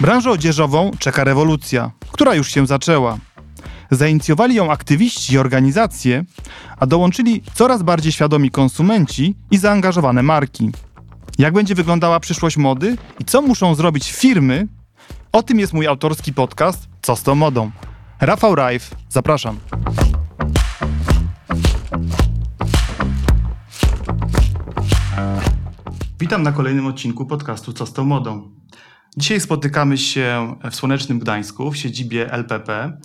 Branżę odzieżową czeka rewolucja, która już się zaczęła. Zainicjowali ją aktywiści i organizacje, a dołączyli coraz bardziej świadomi konsumenci i zaangażowane marki. Jak będzie wyglądała przyszłość mody i co muszą zrobić firmy? O tym jest mój autorski podcast Co z tą modą. Rafał Rajf, zapraszam. Witam na kolejnym odcinku podcastu Co z tą modą. Dzisiaj spotykamy się w słonecznym Gdańsku, w siedzibie LPP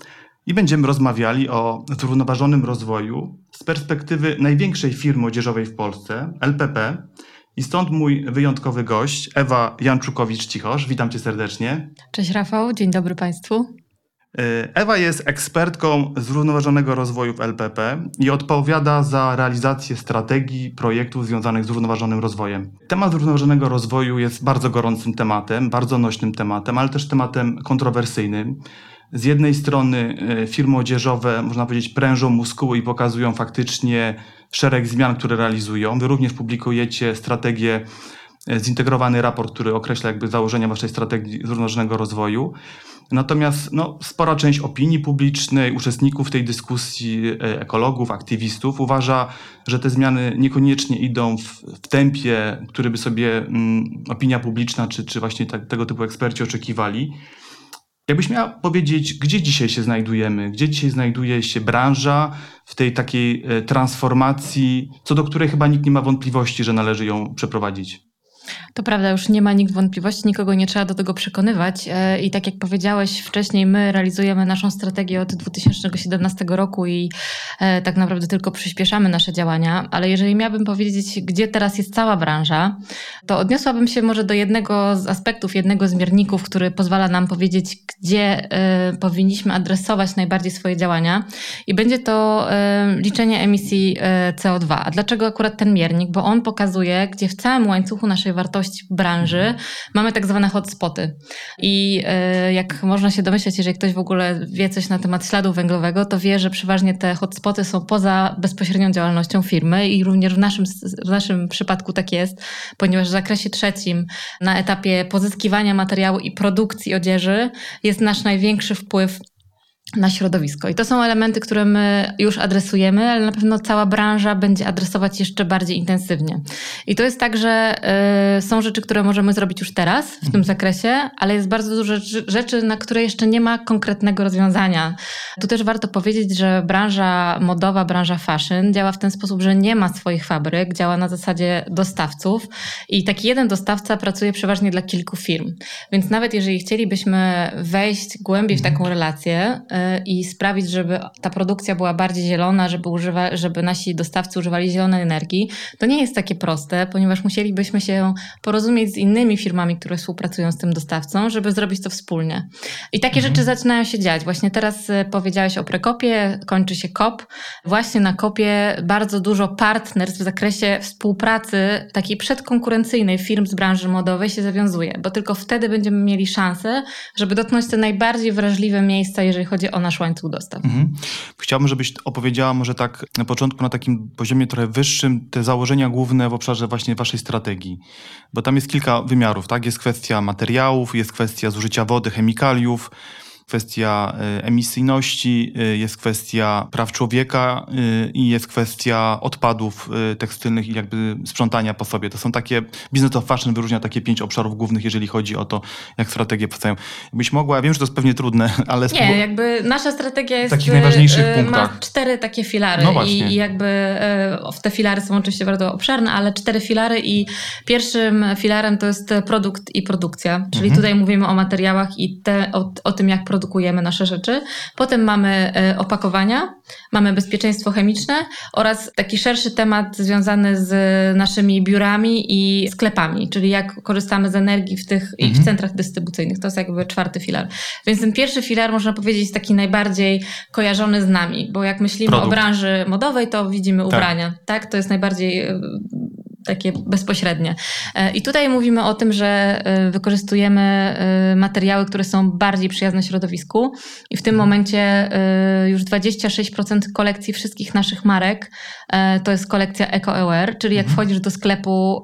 i będziemy rozmawiali o zrównoważonym rozwoju z perspektywy największej firmy odzieżowej w Polsce, LPP. I stąd mój wyjątkowy gość, Ewa Janczukowicz-Cichosz. Witam cię serdecznie. Cześć Rafał, dzień dobry Państwu. Y, Ewa jest ekspertką zrównoważonego rozwoju w LPP i odpowiada za realizację strategii projektów związanych z zrównoważonym rozwojem. Temat zrównoważonego rozwoju jest bardzo gorącym tematem, bardzo nośnym tematem, ale też tematem kontrowersyjnym. Z jednej strony y, firmy odzieżowe, można powiedzieć, prężą muskuły i pokazują faktycznie szereg zmian, które realizują. Wy również publikujecie strategię, zintegrowany raport, który określa jakby założenia waszej strategii zrównoważonego rozwoju. Natomiast no, spora część opinii publicznej, uczestników tej dyskusji, e, ekologów, aktywistów uważa, że te zmiany niekoniecznie idą w, w tempie, który by sobie mm, opinia publiczna czy, czy właśnie tak, tego typu eksperci oczekiwali. Jakbyś miała powiedzieć, gdzie dzisiaj się znajdujemy, gdzie dzisiaj znajduje się branża w tej takiej e, transformacji, co do której chyba nikt nie ma wątpliwości, że należy ją przeprowadzić? To prawda, już nie ma nikt wątpliwości, nikogo nie trzeba do tego przekonywać. E, I tak jak powiedziałeś wcześniej, my realizujemy naszą strategię od 2017 roku i tak naprawdę tylko przyspieszamy nasze działania. Ale jeżeli miałabym powiedzieć, gdzie teraz jest cała branża, to odniosłabym się może do jednego z aspektów, jednego z mierników, który pozwala nam powiedzieć, gdzie e, powinniśmy adresować najbardziej swoje działania. I będzie to liczenie emisji CO2. A dlaczego akurat ten miernik? Bo on pokazuje, gdzie w całym łańcuchu naszej wartości branży, mamy tak zwane hotspoty. I e, jak można się domyśleć, jeżeli ktoś w ogóle wie coś na temat śladu węglowego, to wie, że przeważnie te hotspoty są poza bezpośrednią działalnością firmy i również w naszym, w naszym przypadku tak jest, ponieważ w zakresie trzecim, na etapie pozyskiwania materiału i produkcji odzieży, jest nasz największy wpływ na środowisko. I to są elementy, które my już adresujemy, ale na pewno cała branża będzie adresować jeszcze bardziej intensywnie. I to jest tak, że y, są rzeczy, które możemy zrobić już teraz w tym mhm. zakresie, ale jest bardzo dużo rzeczy, na które jeszcze nie ma konkretnego rozwiązania. Tu też warto powiedzieć, że branża modowa, branża fashion działa w ten sposób, że nie ma swoich fabryk, działa na zasadzie dostawców i taki jeden dostawca pracuje przeważnie dla kilku firm. Więc nawet jeżeli chcielibyśmy wejść głębiej w taką mhm. relację, y, i sprawić, żeby ta produkcja była bardziej zielona, żeby, używa, żeby nasi dostawcy używali zielonej energii, to nie jest takie proste, ponieważ musielibyśmy się porozumieć z innymi firmami, które współpracują z tym dostawcą, żeby zrobić to wspólnie. I takie mhm. rzeczy zaczynają się dziać. Właśnie teraz e, powiedziałeś o prekopie, kończy się KOP. Właśnie na kopie bardzo dużo partnerstw w zakresie współpracy takiej przedkonkurencyjnej firm z branży modowej się zawiązuje, bo tylko wtedy będziemy mieli szansę, żeby dotknąć te najbardziej wrażliwe miejsca, jeżeli chodzi o nasz łańcuch dostaw. Mhm. Chciałbym, żebyś opowiedziała może tak na początku na takim poziomie trochę wyższym te założenia główne w obszarze właśnie waszej strategii. Bo tam jest kilka wymiarów, tak? Jest kwestia materiałów, jest kwestia zużycia wody, chemikaliów, kwestia y, emisyjności, y, jest kwestia praw człowieka y, i jest kwestia odpadów tekstylnych i jakby sprzątania po sobie. To są takie, Business of Fashion wyróżnia takie pięć obszarów głównych, jeżeli chodzi o to, jak strategie powstają. Jakbyś mogła, ja wiem, że to jest pewnie trudne, ale... Nie, jakby nasza strategia jest... W takich najważniejszych punktach. Ma cztery takie filary no i, i jakby w te filary są oczywiście bardzo obszerne, ale cztery filary i pierwszym filarem to jest produkt i produkcja, czyli mhm. tutaj mówimy o materiałach i te, o, o tym, jak produkować produkujemy nasze rzeczy. Potem mamy e, opakowania, mamy bezpieczeństwo chemiczne oraz taki szerszy temat związany z naszymi biurami i sklepami, czyli jak korzystamy z energii w tych mhm. i w centrach dystrybucyjnych. To jest jakby czwarty filar. Więc ten pierwszy filar, można powiedzieć, jest taki najbardziej kojarzony z nami, bo jak myślimy Produkt. o branży modowej, to widzimy tak. ubrania. Tak. tak? To jest najbardziej e, takie bezpośrednie. E, I tutaj mówimy o tym, że e, wykorzystujemy e, materiały, które są bardziej przyjazne środowisku i w tym mhm. momencie już 26% kolekcji wszystkich naszych marek to jest kolekcja EcoAware, czyli jak mhm. wchodzisz do sklepu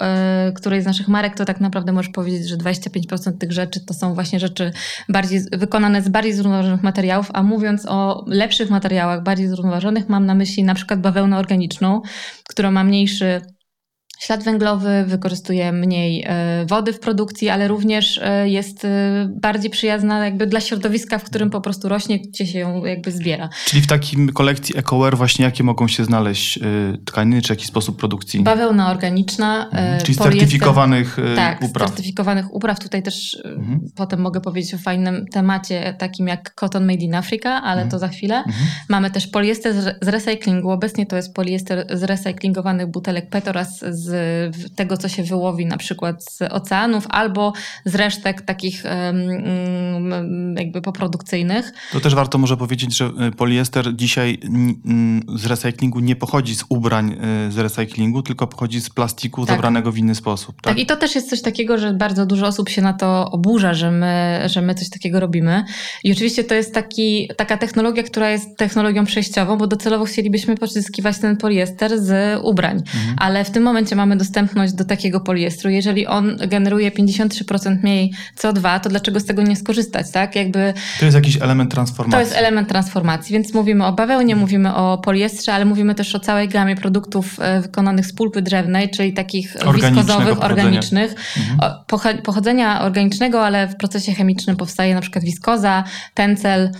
którejś z naszych marek, to tak naprawdę możesz powiedzieć, że 25% tych rzeczy to są właśnie rzeczy bardziej wykonane z bardziej zrównoważonych materiałów, a mówiąc o lepszych materiałach, bardziej zrównoważonych, mam na myśli na przykład bawełnę organiczną, która ma mniejszy Ślad węglowy wykorzystuje mniej e, wody w produkcji, ale również e, jest e, bardziej przyjazna jakby dla środowiska, w którym po prostu rośnie, gdzie się ją jakby zbiera. Czyli w takim kolekcji EcoWare właśnie jakie mogą się znaleźć tkaniny, czy jaki sposób produkcji? Bawełna organiczna. Mhm. Czyli certyfikowanych tak, upraw. certyfikowanych upraw. Tutaj też mhm. potem mogę powiedzieć o fajnym temacie, takim jak Cotton Made in Africa, ale mhm. to za chwilę. Mhm. Mamy też poliester z recyklingu. Obecnie to jest poliester z recyklingowanych butelek PET oraz z z tego, co się wyłowi na przykład z oceanów albo z resztek takich jakby poprodukcyjnych. To też warto może powiedzieć, że y, poliester dzisiaj z recyklingu nie pochodzi z ubrań y, z recyklingu, tylko pochodzi z plastiku tak. zabranego w inny sposób. Tak? tak, i to też jest coś takiego, że bardzo dużo osób się na to oburza, że my, że my coś takiego robimy. I oczywiście to jest taki, taka technologia, która jest technologią przejściową, bo docelowo chcielibyśmy pozyskiwać ten poliester z ubrań. Mhm. Ale w tym momencie mamy dostępność do takiego poliestru. Jeżeli on generuje 53% mniej CO2, to dlaczego z tego nie skorzystać, tak? Jakby to jest jakiś element transformacji. To jest element transformacji, więc mówimy o bawełnie, mówimy o poliestrze, ale mówimy też o całej gamie produktów e, wykonanych z pulpy drzewnej, czyli takich wiskozowych, organicznych. Mhm. Pochodzenia organicznego, ale w procesie chemicznym powstaje na przykład wiskoza, tencel,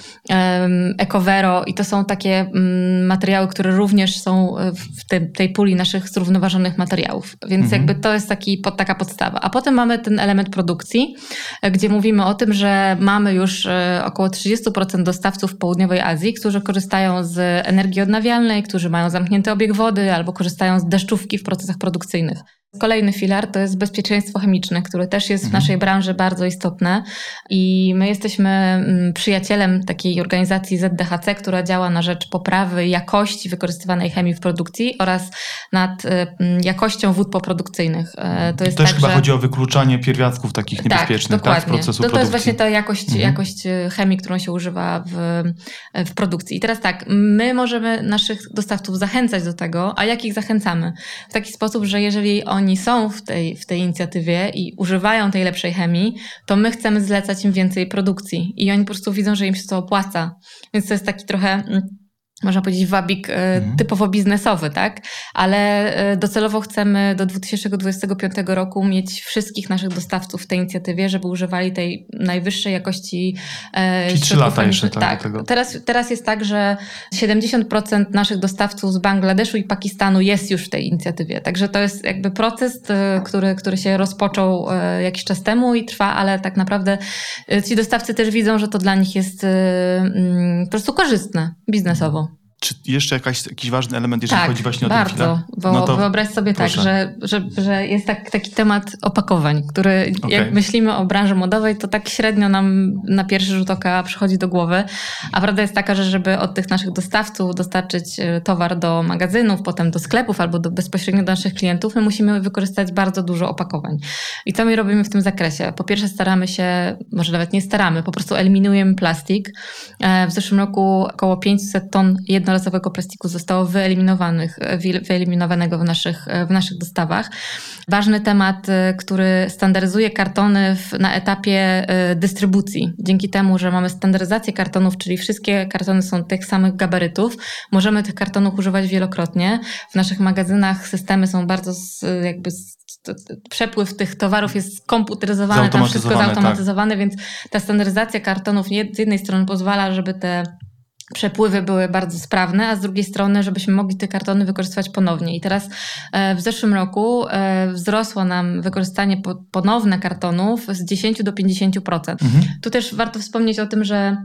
ecovero i to są takie um, materiały, które również są w tej, tej puli naszych zrównoważonych materiałów. Więc mhm. jakby to jest taki, taka podstawa. A potem mamy ten element produkcji, e, gdzie mówimy o tym, że mamy już e, około 30% dostawców w południowej Azji, którzy korzystają z energii odnawialnej, którzy mają zamknięty obieg wody albo korzystają z deszczówki w procesach produkcyjnych. Kolejny filar to jest bezpieczeństwo chemiczne, które też jest w mhm. naszej branży bardzo istotne i my jesteśmy mm, przyjacielem takiej organizacji ZDHC, która działa na rzecz poprawy jakości wykorzystywanej chemii w produkcji oraz nad y, mm, jakością wód poprodukcyjnych. E, to jest też tak, chyba że... chodzi o wykluczanie pierwiastków takich tak, niebezpiecznych tak, tak, w procesu to, to jest właśnie ta jakość, mhm. jakość y, chemii, którą się używa w, w produkcji. I teraz tak, my możemy naszych dostawców zachęcać do tego, a jak ich zachęcamy? W taki sposób, że jeżeli oni oni są w tej, w tej inicjatywie i używają tej lepszej chemii, to my chcemy zlecać im więcej produkcji i oni po prostu widzą, że im się to opłaca. Więc to jest taki trochę mm, można powiedzieć, wabik mhm. typowo biznesowy, tak? Ale e, docelowo chcemy do 2025 roku mieć wszystkich naszych dostawców w tej inicjatywie, żeby używali tej najwyższej jakości e, Czyli 3 lata jeszcze tak, tak. Tego. Teraz, teraz jest tak, że 70% naszych dostawców z Bangladeszu i Pakistanu jest już w tej inicjatywie. Także to jest jakby proces, który, który się rozpoczął jakiś czas temu i trwa, ale tak naprawdę ci dostawcy też widzą, że to dla nich jest mm, po prostu korzystne biznesowo. Czy jeszcze jakaś, jakiś ważny element, jeżeli tak, chodzi właśnie o bardzo, ten filar? Bo no to wyobraź sobie tak, proszę. tak, że, że, że jest tak, taki temat opakowań, który okay. jak myślimy o branży modowej, to tak średnio nam na pierwszy rzut oka przychodzi do głowy. A prawda jest taka, że żeby od tych naszych dostawców dostarczyć e, towar do magazynów, potem do sklepów albo do, bezpośrednio do naszych klientów, my musimy wykorzystać bardzo dużo opakowań. I co my robimy w tym zakresie? Po pierwsze staramy się, może nawet nie staramy, po prostu eliminujemy plastik. E, w zeszłym roku około 500 ton jedno jednorazowego plastiku zostało wyeliminowanych, wyeliminowanego w naszych, w naszych dostawach. Ważny temat, y, który standaryzuje kartony w, na etapie dystrybucji. Dzięki temu, że mamy standaryzację kartonów, czyli wszystkie kartony są tych samych gabarytów, możemy tych kartonów używać wielokrotnie. W naszych magazynach systemy są bardzo jakby przepływ tych towarów jest skomputeryzowany, tam wszystko zautomatyzowane, tak. więc ta standaryzacja kartonów z jednej strony pozwala, żeby te przepływy były bardzo sprawne, a z drugiej strony, żebyśmy mogli te kartony wykorzystywać ponownie. I teraz e, w zeszłym roku e, wzrosło nam wykorzystanie ponowne kartonów z 10 do 50%. Mhm. Tu też warto wspomnieć o tym, że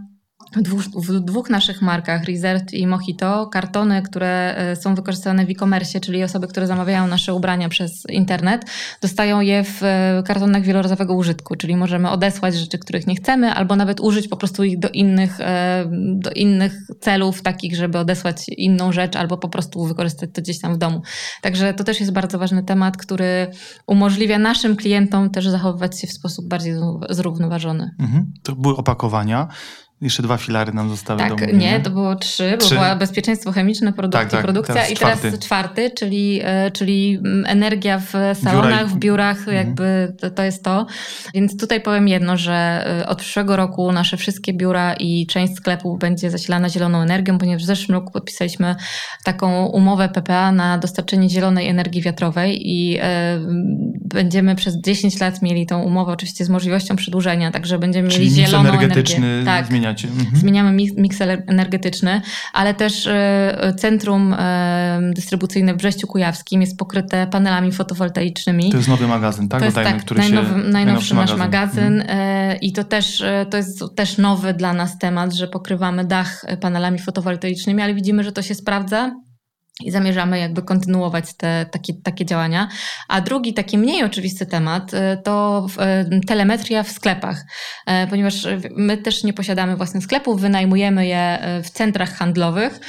dwóch, w dwóch, naszych markach, Reserved i Mojito, kartony, które e, są wykorzystywane w e-commerce, czyli osoby, które zamawiają nasze ubrania przez internet, dostają je w e, kartonach wielorazowego użytku, czyli możemy odesłać rzeczy, których nie chcemy, albo nawet użyć po prostu ich do innych, e, do innych celów, takich, żeby odesłać inną rzecz, albo po prostu wykorzystać to gdzieś tam w domu. Także to też jest bardzo ważny temat, który umożliwia naszym klientom też zachowywać się w sposób bardziej zrównoważony. Mhm. To były opakowania. Jeszcze dwa filary nam zostały tak, do Tak, nie, to było trzy, trzy. bo była bezpieczeństwo chemiczne, produkty, tak, tak, produkcja teraz i teraz czwarty, czwarty czyli, e, czyli mm, energia w salonach, w biurach, mhm. jakby to, to, jest to. Więc tutaj powiem jedno, że e, od przyszłego roku nasze wszystkie biura i część sklepów będzie zasilana zieloną energią, ponieważ w zeszłym roku podpisaliśmy taką umowę PPA na dostarczenie zielonej energii wiatrowej i e, będziemy przez 10 lat mieli tą umowę, oczywiście z możliwością przedłużenia, także będziemy Czyli mieli zieloną energetyczny energię. Tak, zmieniacie. Mhm. Zmieniamy miks energetyczny, ale też e, centrum e, dystrybucyjne w Brześciu Kujawskim jest pokryte panelami fotowoltaicznymi. To jest nowy magazyn, tak? To jest Dodajmy, tak, który najnowy, się, najnowszy, najnowszy nasz magazyn, magazyn mhm. i to też, to jest też nowy dla nas temat, że pokrywamy dach panelami fotowoltaicznymi, ale widzimy, że to się sprawdza i zamierzamy jakby kontynuować te takie, takie działania. A drugi, taki mniej oczywisty temat y, to y, telemetria w sklepach, y, ponieważ my też nie posiadamy własnych sklepów, wynajmujemy je w centrach handlowych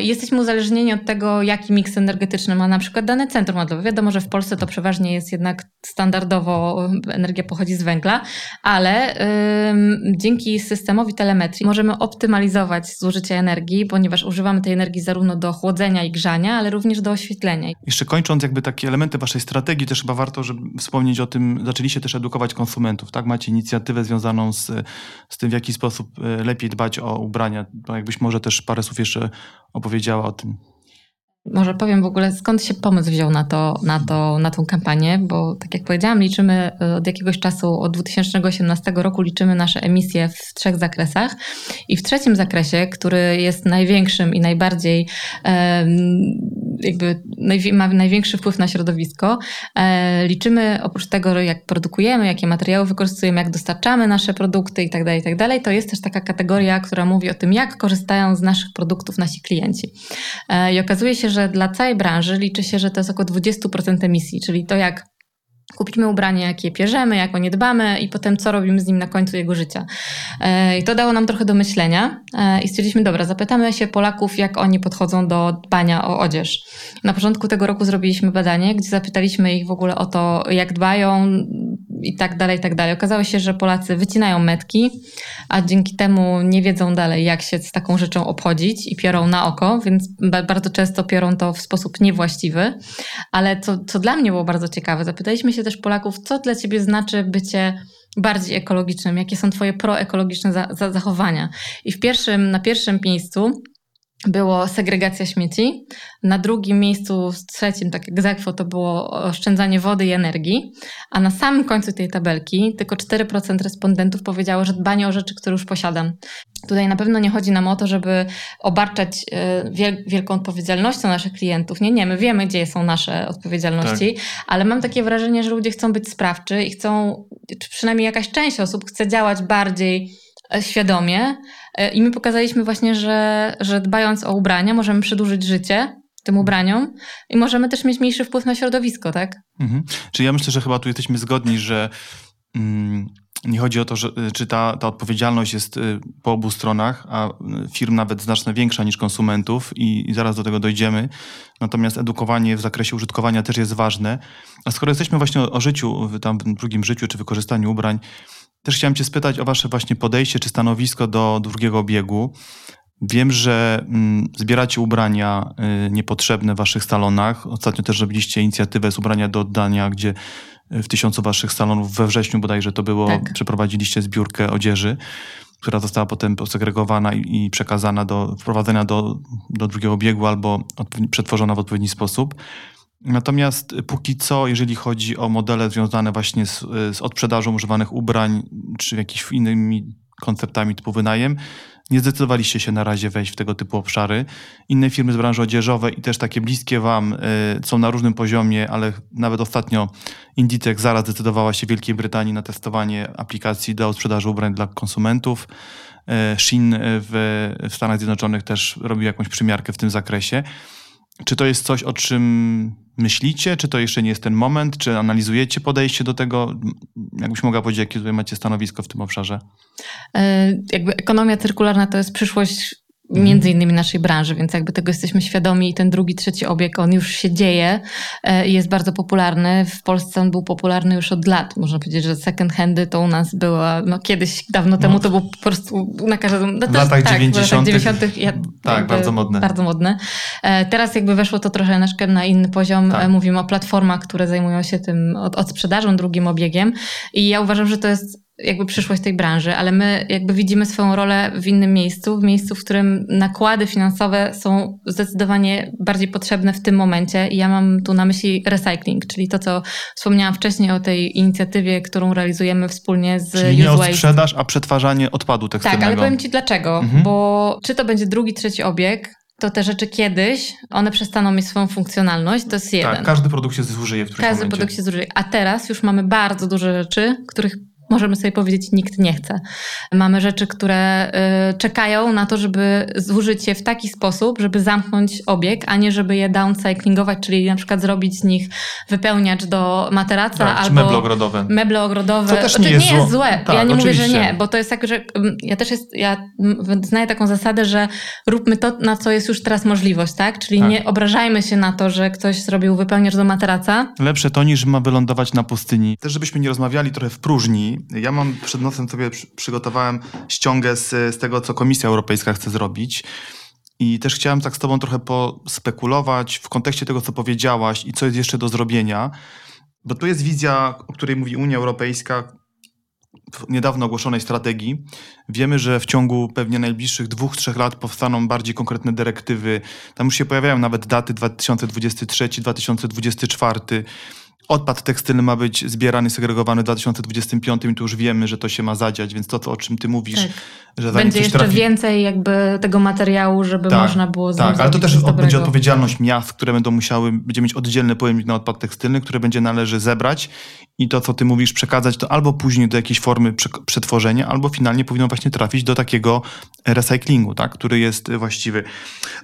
jesteśmy uzależnieni od tego, jaki miks energetyczny ma na przykład dane centrum handlowe. Wiadomo, że w Polsce to przeważnie jest jednak standardowo energia pochodzi z węgla, ale dzięki systemowi telemetrii możemy optymalizować zużycie energii, ponieważ używamy tej energii zarówno do chłodzenia i grzania, ale również do oświetlenia. Jeszcze kończąc jakby takie elementy waszej strategii, też chyba warto żeby wspomnieć o tym, zaczęliście też edukować konsumentów, tak? Macie inicjatywę związaną z, z tym, w jaki sposób e, lepiej dbać o ubrania. Jakbyś może też parę słów jeszcze opowiedziała o tym. Może powiem w ogóle, skąd się pomysł wziął na, to, na, to, na tą kampanię, bo tak jak powiedziałam, liczymy e, od jakiegoś czasu, od 2018 roku liczymy nasze emisje w trzech zakresach. I w trzecim zakresie, który jest największym i najbardziej jakby ma największy wpływ na środowisko, e, liczymy oprócz tego, jak produkujemy, jakie materiały wykorzystujemy, jak dostarczamy nasze produkty itd., tak itd., tak to jest też taka kategoria, która mówi o tym, jak korzystają z naszych produktów nasi klienci. E, I okazuje się, że dla całej branży liczy się, że to jest około 20% emisji, czyli to jak kupimy ubranie, jakie pierzemy, jak o nie dbamy i potem co robimy z nim na końcu jego życia. E, I to dało nam trochę do myślenia e, i stwierdziliśmy, dobra, zapytamy się Polaków, jak oni podchodzą do dbania o odzież. Na początku tego roku zrobiliśmy badanie, gdzie zapytaliśmy ich w ogóle o to, jak dbają, i tak dalej, i tak dalej. Okazało się, że Polacy wycinają metki, a dzięki temu nie wiedzą dalej, jak się z taką rzeczą obchodzić i piorą na oko, więc bardzo często piorą to w sposób niewłaściwy. Ale co, co dla mnie było bardzo ciekawe, zapytaliśmy się też Polaków, co dla ciebie znaczy bycie bardziej ekologicznym, jakie są twoje proekologiczne za, za zachowania. I w pierwszym, na pierwszym miejscu było segregacja śmieci. Na drugim miejscu, z trzecim, tak egzekwo, to było oszczędzanie wody i energii. A na samym końcu tej tabelki tylko 4% respondentów powiedziało, że dbanie o rzeczy, które już posiadam. Tutaj na pewno nie chodzi nam o to, żeby obarczać e, wielką odpowiedzialnością naszych klientów. Nie, nie, my wiemy, gdzie są nasze odpowiedzialności, tak. ale mam takie wrażenie, że ludzie chcą być sprawczy i chcą, czy przynajmniej jakaś część osób chce działać bardziej e, świadomie, I my pokazaliśmy właśnie, że, że dbając o ubrania, możemy przedłużyć życie tym ubraniom i możemy też mieć mniejszy wpływ na środowisko, tak? Mhm. Czyli ja myślę, że chyba tu jesteśmy zgodni, że mm, nie chodzi o to, że, y, czy ta, ta odpowiedzialność jest y, po obu stronach, a firm nawet znacznie większa niż konsumentów i, i zaraz do tego dojdziemy. Natomiast edukowanie w zakresie użytkowania też jest ważne. A skoro jesteśmy właśnie o, o życiu, w tam drugim życiu, czy wykorzystaniu ubrań, też chciałem Cię spytać o Wasze właśnie podejście czy stanowisko do drugiego biegu. Wiem, że mm, zbieracie ubrania y, niepotrzebne w Waszych salonach. Ostatnio też robiliście inicjatywę z ubrania do oddania, gdzie w tysiącu Waszych salonów we wrześniu bodajże to było, tak. przeprowadziliście zbiórkę odzieży, która została potem posegregowana i, i przekazana do wprowadzenia do, do drugiego biegu albo przetworzona w odpowiedni sposób. Natomiast póki co, jeżeli chodzi o modele związane właśnie z, z odprzedażą używanych ubrań, czy jakimiś innymi konceptami typu wynajem, nie zdecydowaliście się na razie wejść w tego typu obszary. Inne firmy z branży odzieżowej i też takie bliskie Wam y, są na różnym poziomie, ale nawet ostatnio Inditex zaraz zdecydowała się w Wielkiej Brytanii na testowanie aplikacji do sprzedaży ubrań dla konsumentów. Shin w, w Stanach Zjednoczonych też robił jakąś przymiarkę w tym zakresie. Czy to jest coś, o czym myślicie? Czy to jeszcze nie jest ten moment? Czy analizujecie podejście do tego? Jakbyś mogła powiedzieć, jakie tutaj macie stanowisko w tym obszarze? E, jakby ekonomia cyrkularna to jest przyszłość. Między innymi naszej branży, więc jakby tego jesteśmy świadomi i ten drugi, trzeci obieg, on już się dzieje e, i jest bardzo popularny. W Polsce on był popularny już od lat. Można powiedzieć, że second handy to u nas była, no kiedyś, dawno temu no. to był po prostu na każdym... No w latach tak, 90. 90 ja, tak, bardzo modne. Bardzo modne. E, teraz jakby weszło to trochę na inny poziom. Tak. E, mówimy o platformach, które zajmują się tym od, od sprzedażą, drugim obiegiem i ja uważam, że to jest jakby przyszłość tej branży, ale my jakby widzimy swoją rolę w innym miejscu, w miejscu, w którym nakłady finansowe są zdecydowanie bardziej potrzebne w tym momencie. I ja mam tu na myśli recycling, czyli to, co wspomniałam wcześniej o tej inicjatywie, którą realizujemy wspólnie z Czyli nie o sprzedaż, a przetwarzanie odpadu tekstylnego. Tak, ale powiem Ci dlaczego, mhm. bo czy to będzie drugi, trzeci obieg, to te rzeczy kiedyś, one przestaną mieć swoją funkcjonalność, to jest jeden. Tak, każdy produkt się zużyje w którymś Każdy momencie. produkt się zużyje. A teraz już mamy bardzo duże rzeczy, których możemy sobie powiedzieć, nikt nie chce. Mamy rzeczy, które y, czekają na to, żeby zużyć je w taki sposób, żeby zamknąć obieg, a nie żeby je downcyclingować, czyli na przykład zrobić z nich wypełniacz do materaca tak, albo meble ogrodowe. Meble ogrodowe. To też nie, jest, nie jest złe. Tak, ja nie oczywiście. mówię, że nie, bo to jest tak, że mm, ja też jest, ja znaję taką zasadę, że róbmy to, na co jest już teraz możliwość, tak? Czyli tak. nie obrażajmy się na to, że ktoś zrobił wypełniacz do materaca. Lepsze to niż ma wylądować na pustyni. Też żebyśmy nie rozmawiali trochę w próżni, ja mam przed nosem sobie przygotowałem ściągę z, z tego, co Komisja Europejska chce zrobić. I też chciałem tak z Tobą trochę pospekulować w kontekście tego, co powiedziałaś i co jest jeszcze do zrobienia. Bo tu jest wizja, o której mówi Unia Europejska w niedawno ogłoszonej strategii. Wiemy, że w ciągu pewnie najbliższych dwóch, trzech lat powstaną bardziej konkretne dyrektywy. Tam już się pojawiają nawet daty 2023, 2024 odpad tekstylny ma być zbierany, segregowany w 2025 i tu już wiemy, że to się ma zadziać, więc to, to o czym ty mówisz, tak. że Będzie jeszcze trafi... więcej jakby tego materiału, żeby tak, można było Tak, ale to też od, będzie odpowiedzialność miast, które będą musiały, będzie mieć oddzielny pojemnik na odpad tekstylny, które będzie należy zebrać i to, co ty mówisz, przekazać to albo później do jakiejś formy przetworzenia, albo finalnie powinno właśnie trafić do takiego recyklingu, tak, który jest właściwy.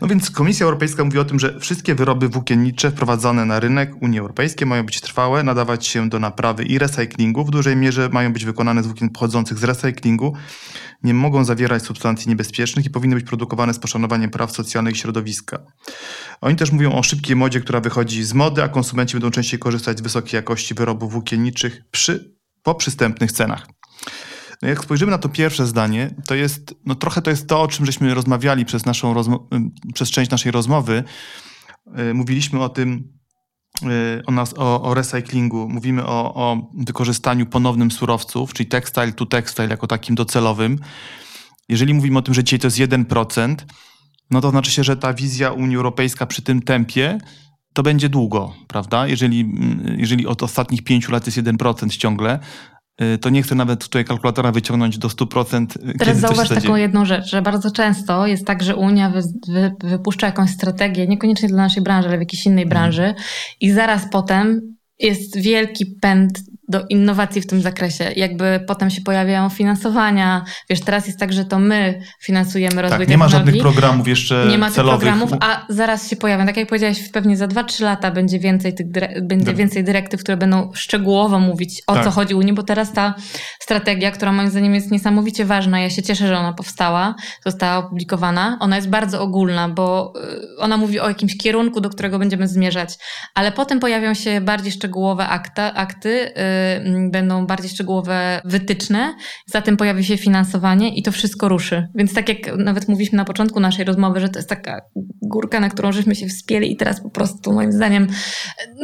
No więc Komisja Europejska mówi o tym, że wszystkie wyroby włókiennicze wprowadzone na rynek Unii Europejskiej mają być trwałe, nadawać się do naprawy i recyklingu. W dużej mierze mają być wykonane z włókien pochodzących z recyklingu. Nie mogą zawierać substancji niebezpiecznych i powinny być produkowane z poszanowaniem praw socjalnych i środowiska. Oni też mówią o szybkiej modzie, która wychodzi z mody, a konsumenci będą częściej korzystać z wysokiej jakości wyrobów włókienniczych przy, po przystępnych cenach. No jak spojrzymy na to pierwsze zdanie, to jest, no trochę to jest to, o czym żeśmy rozmawiali przez, naszą przez część naszej rozmowy. Yy, mówiliśmy o tym, o, nas, o, o recyklingu, mówimy o, o wykorzystaniu ponownym surowców, czyli textile to textile jako takim docelowym. Jeżeli mówimy o tym, że dzisiaj to jest 1%, no to znaczy się, że ta wizja Unii Europejska przy tym tempie to będzie długo, prawda? Jeżeli, jeżeli od ostatnich pięciu lat jest 1% ciągle, Y, to nie chcę nawet tutaj kalkulatora wyciągnąć do 100%. Y, Teraz zauważ taką jedną rzecz, że bardzo często jest tak, że Unia wy, wy, wypuszcza jakąś strategię, niekoniecznie dla naszej branży, ale w jakiejś innej branży mm. i zaraz potem jest wielki pęd do innowacji w tym zakresie. Jakby potem się pojawiają finansowania. Wiesz, teraz jest tak, że to my finansujemy rozwój tak, nie ma żadnych programów jeszcze Nie ma celowych. tych programów, a zaraz się pojawią. Tak jak powiedziałeś, pewnie za 2-3 lata będzie więcej tych będzie tak. więcej dyrektyw, które będą szczegółowo mówić o tak. co chodzi Unii, bo teraz ta strategia, która moim zdaniem jest niesamowicie ważna, ja się cieszę, że ona powstała, została opublikowana. Ona jest bardzo ogólna, bo y, ona mówi o jakimś kierunku, do którego będziemy zmierzać, ale potem pojawią się bardziej szczegółowe akta, akty, Mm, będą bardziej szczegółowe wytyczne, za tym pojawi się finansowanie i to wszystko ruszy. Więc tak jak nawet mówiliśmy na początku naszej rozmowy, że to jest taka górka, na którą żeśmy się wspięli i teraz po prostu moim zdaniem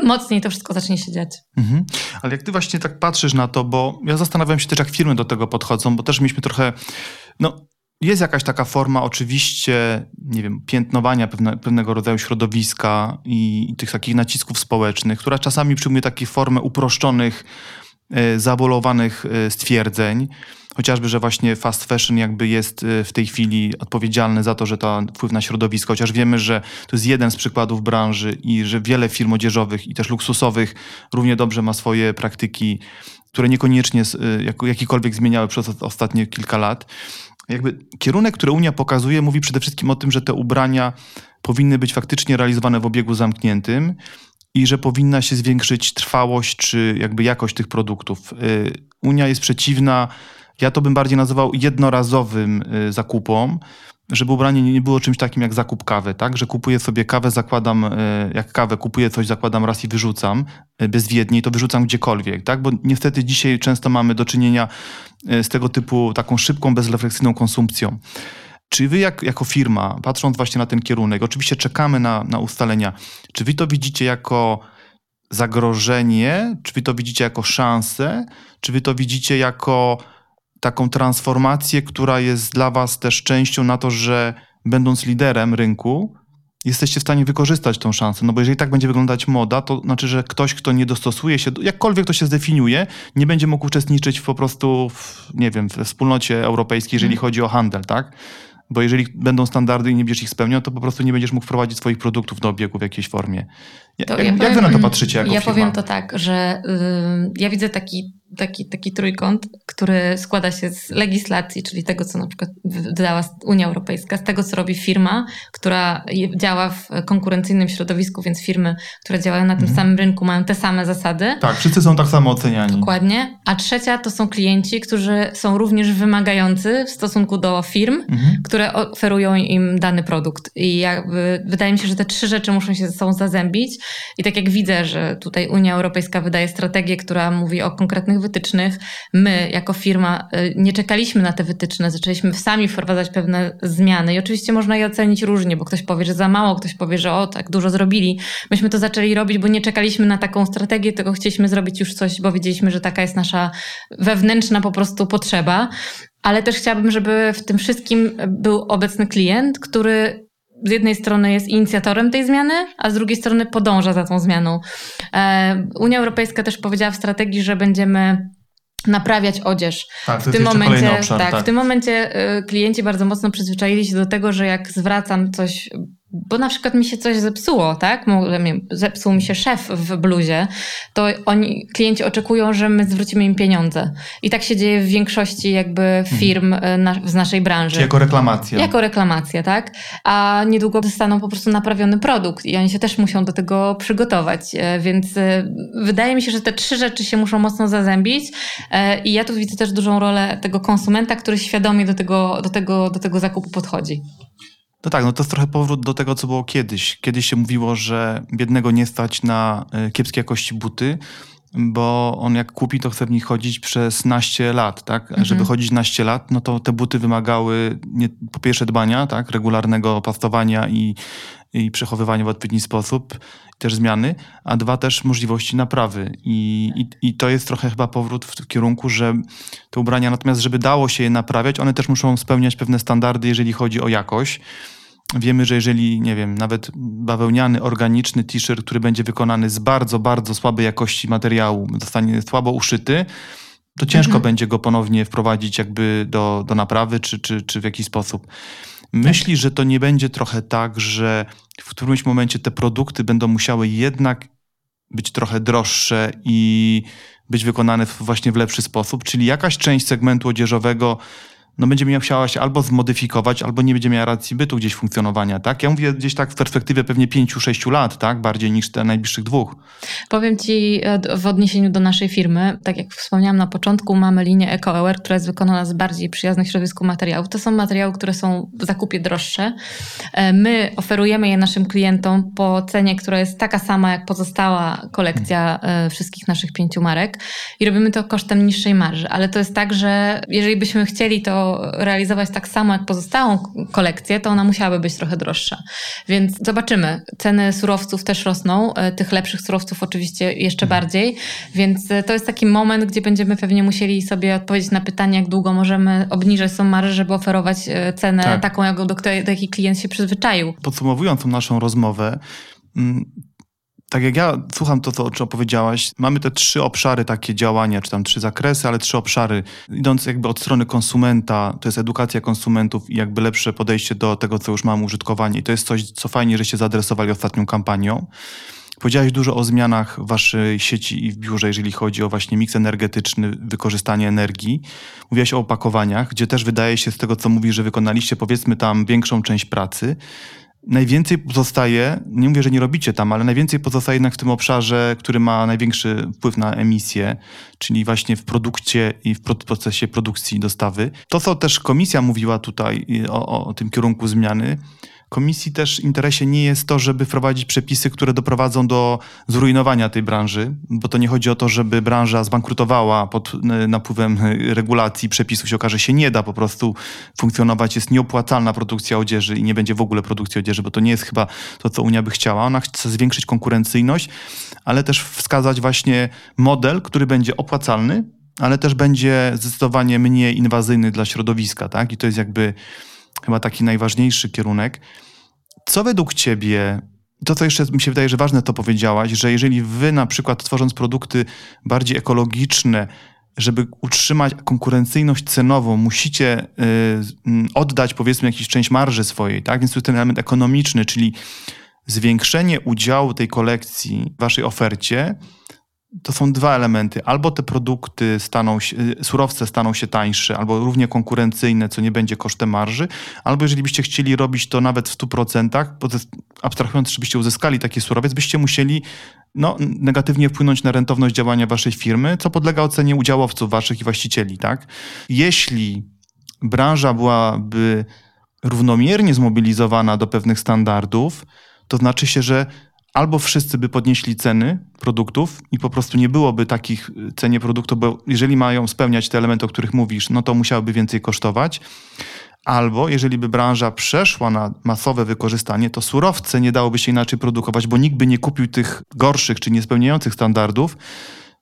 mocniej to wszystko zacznie się dziać. Mhm. Ale jak ty właśnie tak patrzysz na to, bo ja zastanawiam się też, jak firmy do tego podchodzą, bo też mieliśmy trochę, no jest jakaś taka forma oczywiście, nie wiem, piętnowania pewne, pewnego rodzaju środowiska i, tych takich nacisków społecznych, która czasami przyjmuje takie formę uproszczonych, e, zabolowanych e, stwierdzeń. Chociażby, że właśnie fast fashion jakby jest e, w tej chwili odpowiedzialny za to, że to wpływ na środowisko, chociaż wiemy, że to jest jeden z przykładów branży i że wiele firm odzieżowych i też luksusowych równie dobrze ma swoje praktyki które niekoniecznie jakikolwiek zmieniały przez ostatnie kilka lat. Jakby kierunek, który Unia pokazuje, mówi przede wszystkim o tym, że te ubrania powinny być faktycznie realizowane w obiegu zamkniętym i że powinna się zwiększyć trwałość czy jakby jakość tych produktów. Y, Unia jest przeciwna, ja to bym bardziej nazywał jednorazowym y, zakupom, żeby ubranie nie było czymś takim jak zakup kawy, tak? Że kupuję sobie kawę, zakładam, y, jak kawę kupuję coś, zakładam raz i wyrzucam bezwiednie i to wyrzucam gdziekolwiek, tak? Bo niestety dzisiaj często mamy do czynienia z tego typu taką szybką, bezrefleksyjną konsumpcją. Czy wy jak, jako firma, patrząc właśnie na ten kierunek, oczywiście czekamy na, na ustalenia, czy wy to widzicie jako zagrożenie, czy wy to widzicie jako szansę, czy wy to widzicie jako taką transformację, która jest dla was też częścią na to, że będąc liderem rynku, jesteście w stanie wykorzystać tą szansę. No bo jeżeli tak będzie wyglądać moda, to znaczy, że ktoś, kto nie dostosuje się, jakkolwiek to się zdefiniuje, nie będzie mógł uczestniczyć po prostu w, nie wiem, w wspólnocie europejskiej, jeżeli hmm. chodzi o handel, tak? Bo jeżeli będą standardy i nie będziesz ich spełniał, to po prostu nie będziesz mógł wprowadzić swoich produktów do obiegu w jakiejś formie. Jak, ja powiem, jak wy na to patrzycie jako Ja firma? powiem to tak, że y, ja widzę taki taki, taki trójkąt, który składa się z legislacji, czyli tego, co na przykład wydała Unia Europejska, z tego, co robi firma, która działa w konkurencyjnym środowisku, więc firmy, które działają na tym mhm. samym rynku, mają te same zasady. Tak, wszyscy są tak samo oceniani. Dokładnie. A trzecia to są klienci, którzy są również wymagający w stosunku do firm, mhm. które oferują im dany produkt. I jakby, wydaje mi się, że te trzy rzeczy muszą się ze sobą zazębić. I tak jak widzę, że tutaj Unia Europejska wydaje strategię, która mówi o konkretnych wytycznych. My, jako firma, y, nie czekaliśmy na te wytyczne, zaczęliśmy sami wprowadzać pewne zmiany. I oczywiście można je ocenić różnie, bo ktoś powie, że za mało, ktoś powie, że o, tak dużo zrobili. Myśmy to zaczęli robić, bo nie czekaliśmy na taką strategię, tylko chcieliśmy zrobić już coś, bo wiedzieliśmy, że taka jest nasza wewnętrzna po prostu potrzeba. Ale też chciałabym, żeby w tym wszystkim był obecny klient, który z jednej strony jest inicjatorem tej zmiany, a z drugiej strony podąża za tą zmianą. E, Unia Europejska też powiedziała w strategii, że będziemy naprawiać odzież. Tak, w tym momencie, obszar, tak, tak, w tym momencie klienci bardzo mocno przyzwyczaili się do tego, że jak zwracam coś bo na przykład mi się coś zepsuło, tak? Zepsuł mi się szef w bluzie, to oni, klienci oczekują, że my zwrócimy im pieniądze. I tak się dzieje w większości jakby mhm. firm hmm. na, z naszej branży. Jako reklamacja. Jako reklamacja, tak? A niedługo dostaną po prostu naprawiony produkt i oni się też muszą do tego przygotować. E, więc e, wydaje mi się, że te trzy rzeczy się muszą mocno zazębić i ja tu widzę też dużą rolę tego konsumenta, który świadomie do tego, do tego, do tego zakupu podchodzi. No tak, no to jest trochę powrót do tego, co było kiedyś. Kiedyś się mówiło, że biednego nie stać na e, kiepskiej jakości buty, bo on jak kupi, to chce w nich chodzić przez naście lat, tak? Mhm. Żeby chodzić naście lat, no to te buty wymagały nie, po pierwsze dbania, tak? Regularnego pastowania i, i przechowywania w odpowiedni sposób, też zmiany, a dwa też możliwości naprawy. I, i, I to jest trochę chyba powrót w kierunku, że te ubrania, natomiast żeby dało się je naprawiać, one też muszą spełniać pewne standardy, jeżeli chodzi o jakość. Wiemy, że jeżeli, nie wiem, nawet bawełniany, organiczny t-shirt, który będzie wykonany z bardzo, bardzo słabej jakości materiału, zostanie słabo uszyty, to ciężko mhm. będzie go ponownie wprowadzić jakby do, do naprawy, czy, czy, czy w jakiś sposób. Myśli, że to nie będzie trochę tak, że w którymś momencie te produkty będą musiały jednak być trochę droższe i być wykonane właśnie w lepszy sposób, czyli jakaś część segmentu odzieżowego no będzie musiała się albo zmodyfikować, albo nie będzie miała racji bytu gdzieś funkcjonowania, tak? Ja mówię gdzieś tak w perspektywie pewnie pięciu, sześciu lat, tak? Bardziej niż te najbliższych dwóch. Powiem Ci e, w odniesieniu do naszej firmy, tak jak wspomniałam na początku, mamy linię EcoAware, która jest wykonana z bardziej przyjaznych środowisku materiałów. To są materiały, które są w zakupie droższe. E, my oferujemy je naszym klientom po cenie, która jest taka sama jak pozostała kolekcja e, wszystkich naszych pięciu marek i robimy to kosztem niższej marży, ale to jest tak, że jeżeli byśmy chcieli to realizować tak samo jak pozostałą kolekcję, to ona musiałaby być trochę droższa. Więc zobaczymy. Ceny surowców też rosną, e, tych lepszych surowców oczywiście jeszcze mhm. bardziej, więc e, to jest taki moment, gdzie będziemy pewnie musieli sobie odpowiedzieć na pytanie, jak długo możemy obniżać marże, żeby oferować e, cenę tak. taką, do, której, do jakiej klient się przyzwyczaił. Podsumowując tą naszą rozmowę, mm, tak jak ja słucham to, co, o czym opowiedziałaś, mamy te trzy obszary takie działania, czy tam trzy zakresy, ale trzy obszary. Idąc jakby od strony konsumenta, to jest edukacja konsumentów i jakby lepsze podejście do tego, co już mamy użytkowanie. I to jest coś, co fajnie, że się zaadresowali ostatnią kampanią. Powiedziałeś dużo o zmianach w waszej sieci i w biurze, jeżeli chodzi o właśnie miks energetyczny, wykorzystanie energii. Mówiłeś o opakowaniach, gdzie też wydaje się z tego, co mówisz, że wykonaliście powiedzmy tam większą część pracy. Najwięcej pozostaje, nie mówię, że nie robicie tam, ale najwięcej pozostaje jednak w tym obszarze, który ma największy wpływ na emisję, czyli właśnie w produkcie i w procesie produkcji i dostawy. To, co też komisja mówiła tutaj o, o tym kierunku zmiany, Komisji też interesie nie jest to, żeby wprowadzić przepisy, które doprowadzą do zrujnowania tej branży, bo to nie chodzi o to, żeby branża zbankrutowała pod e, napływem e, regulacji, przepisów się okaże się nie da po prostu funkcjonować, jest nieopłacalna produkcja odzieży i nie będzie w ogóle produkcji odzieży, bo to nie jest chyba to, co Unia by chciała. Ona chce zwiększyć konkurencyjność, ale też wskazać właśnie model, który będzie opłacalny, ale też będzie zdecydowanie mniej inwazyjny dla środowiska, tak? I to jest jakby chyba taki najważniejszy kierunek. Co według Ciebie, to co jeszcze mi się wydaje, że ważne to powiedziałaś, że jeżeli Wy na przykład tworząc produkty bardziej ekologiczne, żeby utrzymać konkurencyjność cenową, musicie y, oddać powiedzmy jakąś część marży swojej, tak? Więc tu ten element ekonomiczny, czyli zwiększenie udziału tej kolekcji w waszej ofercie to są dwa elementy. Albo te produkty staną się, y, surowce staną się tańsze, albo równie konkurencyjne, co nie będzie kosztem marży, albo jeżeli byście chcieli robić to nawet w 100%, abstrahując, żebyście uzyskali taki surowiec, byście musieli no, negatywnie wpłynąć na rentowność działania waszej firmy, co podlega ocenie udziałowców waszych i właścicieli, tak? Jeśli branża byłaby równomiernie zmobilizowana do pewnych standardów, to znaczy się, że albo wszyscy by podnieśli ceny produktów i po prostu nie byłoby takich y, cenie produktów, bo jeżeli mają spełniać te elementy, o których mówisz, no to musiałyby więcej kosztować. Albo jeżeli by branża przeszła na masowe wykorzystanie, to surowce nie dałoby się inaczej produkować, bo nikt by nie kupił tych gorszych czy niespełniających standardów,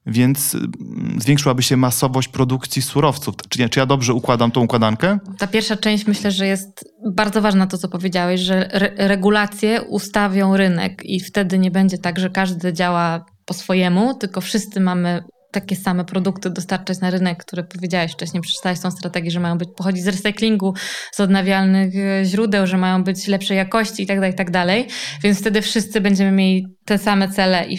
więc mm, zwiększyłaby się masowość produkcji surowców. Czy, nie, czy ja dobrze układam tą układankę? Ta pierwsza część myślę, że jest bardzo ważna to, co powiedziałeś, że re regulacje ustawią rynek i wtedy nie będzie tak, że każdy działa po swojemu, tylko wszyscy mamy takie same produkty dostarczać na rynek, które powiedziałeś wcześniej, przeczytałeś tą strategię, że mają być, pochodzić z recyklingu, z odnawialnych e, źródeł, że mają być lepszej jakości i tak dalej, i tak dalej. Więc wtedy wszyscy będziemy mieli te same cele i,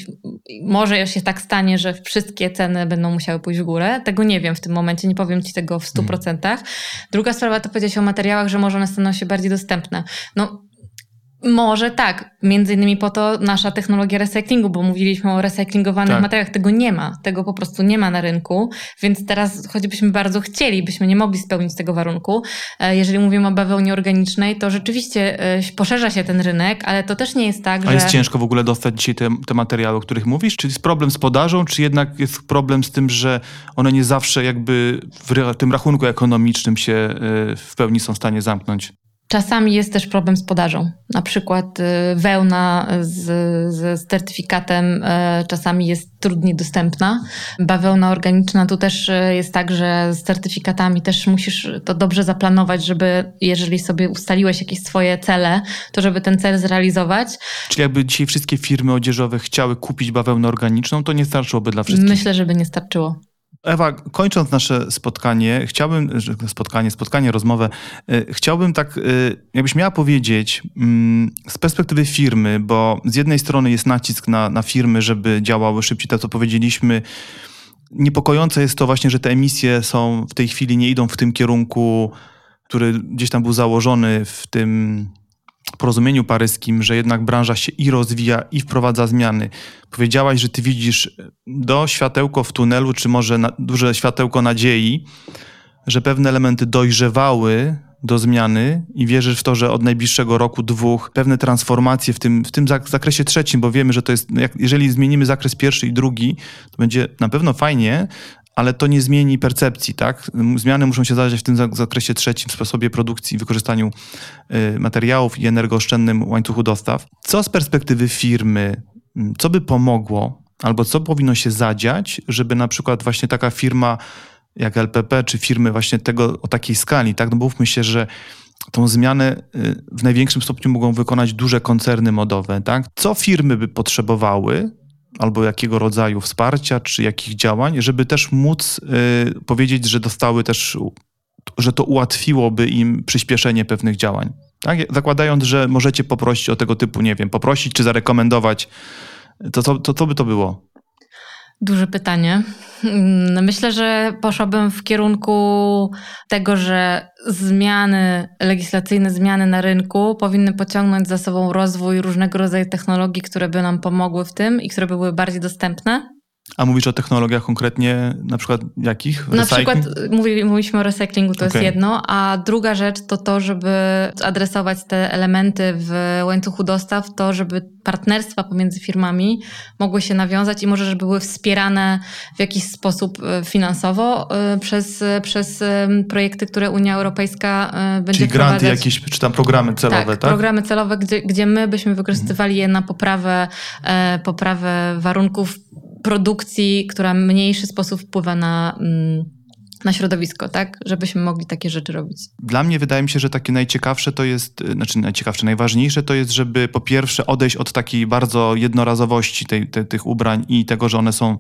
i może się tak stanie, że wszystkie ceny będą musiały pójść w górę. Tego nie wiem w tym momencie, nie powiem ci tego w 100%. Mm. Druga sprawa to powiedziałeś o materiałach, że może one staną się bardziej dostępne. No może tak, między innymi po to nasza technologia recyklingu, bo mówiliśmy o recyklingowanych tak. materiałach, tego nie ma, tego po prostu nie ma na rynku, więc teraz choćbyśmy bardzo chcieli, byśmy nie mogli spełnić tego warunku. E, jeżeli mówimy o bawełnie organicznej, to rzeczywiście e, poszerza się ten rynek, ale to też nie jest tak, A że... A jest ciężko w ogóle dostać dzisiaj te, te materiały, o których mówisz? Czy jest problem z podażą, czy jednak jest problem z tym, że one nie zawsze jakby w tym rachunku ekonomicznym się e, w pełni są w stanie zamknąć? Czasami jest też problem z podażą. Na przykład y, wełna z, z certyfikatem y, czasami jest trudniej dostępna. Bawełna organiczna tu też y, jest tak, że z certyfikatami też musisz to dobrze zaplanować, żeby jeżeli sobie ustaliłeś jakieś swoje cele, to żeby ten cel zrealizować. Czyli jakby dzisiaj wszystkie firmy odzieżowe chciały kupić bawełnę organiczną, to nie starczyłoby dla wszystkich? Myślę, żeby nie starczyło. Ewa, kończąc nasze spotkanie, chciałbym, spotkanie, spotkanie, rozmowę, e, chciałbym tak, e, jakbyś miała powiedzieć mm, z perspektywy firmy, bo z jednej strony jest nacisk na, na firmy, żeby działały szybciej, to co powiedzieliśmy, niepokojące jest to właśnie, że te emisje są w tej chwili nie idą w tym kierunku, który gdzieś tam był założony w tym porozumieniu paryskim, że jednak branża się i rozwija, i wprowadza zmiany. Powiedziałaś, że ty widzisz do światełko w tunelu, czy może na, duże światełko nadziei, że pewne elementy dojrzewały do zmiany i wierzysz w to, że od najbliższego roku, dwóch, pewne transformacje w tym, w tym zakresie trzecim, bo wiemy, że to jest, jak, jeżeli zmienimy zakres pierwszy i drugi, to będzie na pewno fajnie, ale to nie zmieni percepcji, tak? Zmiany muszą się zadziać w tym zakresie trzecim, w sposobie produkcji, wykorzystaniu y, materiałów i energooszczędnym łańcuchu dostaw. Co z perspektywy firmy, co by pomogło, albo co powinno się zadziać, żeby na przykład właśnie taka firma jak LPP, czy firmy właśnie tego o takiej skali, tak? No mówmy się, że tą zmianę y, w największym stopniu mogą wykonać duże koncerny modowe, tak? Co firmy by potrzebowały, albo jakiego rodzaju wsparcia, czy jakich działań, żeby też móc y, powiedzieć, że dostały też, że to ułatwiłoby im przyspieszenie pewnych działań. Tak? Zakładając, że możecie poprosić o tego typu, nie wiem, poprosić czy zarekomendować to co, by to było? Duże pytanie. Mm, myślę, że poszłabym w kierunku tego, że zmiany legislacyjne, zmiany na rynku powinny pociągnąć za sobą rozwój różnego rodzaju technologii, które by nam pomogły w tym i które by były bardziej dostępne. A mówisz o technologiach konkretnie, na przykład jakich? Na przykład mówi, mówiliśmy o recyklingu, to Okay. jest jedno, a druga rzecz to to, żeby adresować te elementy w łańcuchu dostaw, to żeby partnerstwa pomiędzy firmami mogły się nawiązać i może, żeby były wspierane w jakiś sposób e, finansowo e, przez, przez projekty, które Unia Europejska e, będzie Czyli granty wprowadzać. jakieś, czy tam programy celowe, tak? programy celowe, gdzie, gdzie my byśmy wykorzystywali je na poprawę, poprawę warunków produkcji, która w mniejszy sposób wpływa na, mm, na środowisko, tak? Żebyśmy mogli takie rzeczy robić. Dla mnie wydaje mi się, że takie najciekawsze to jest, y, znaczy najciekawsze, najważniejsze to jest, żeby po pierwsze odejść od takiej bardzo jednorazowości tej, te, tych ubrań i tego, że one są,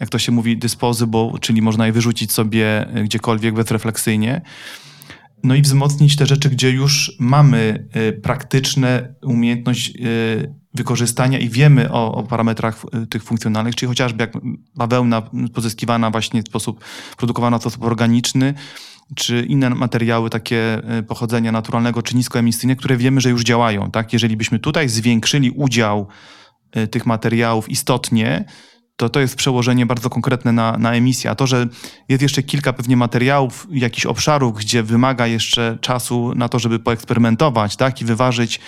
jak to się mówi, disposable, czyli można je wyrzucić sobie y, gdziekolwiek bezrefleksyjnie. No i wzmocnić te rzeczy, gdzie już mamy y, praktyczne umiejętność wykorzystania i wiemy o, o parametrach y, tych funkcjonalnych, czyli chociażby jak bawełna pozyskiwana właśnie w sposób, produkowana w sposób organiczny, czy inne materiały takie y, pochodzenia naturalnego czy niskoemisyjne, które wiemy, że już działają. Tak? Jeżeli byśmy tutaj zwiększyli udział y, tych materiałów istotnie, to to jest przełożenie bardzo konkretne na, na emisję. A to, że jest jeszcze kilka pewnie materiałów, jakichś obszarów, gdzie wymaga jeszcze czasu na to, żeby poeksperymentować tak? i wyważyć,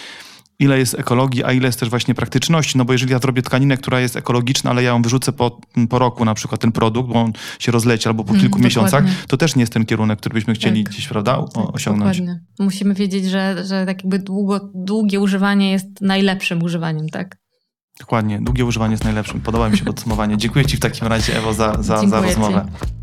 ile jest ekologii, a ile jest też właśnie praktyczności, no bo jeżeli ja zrobię tkaninę, która jest ekologiczna, ale ja ją wyrzucę po, po roku na przykład ten produkt, bo on się rozleci albo po mhm, kilku miesiącach, to też nie jest ten kierunek, który byśmy chcieli tak. gdzieś, prawda, o, tak, osiągnąć. Dokładnie. Musimy wiedzieć, że, że tak jakby długo, długie używanie jest najlepszym używaniem, tak? Dokładnie, długie używanie jest najlepszym. Podoba mi się podsumowanie. Dziękuję Ci w takim razie, Ewo, za, za, za rozmowę. Ci.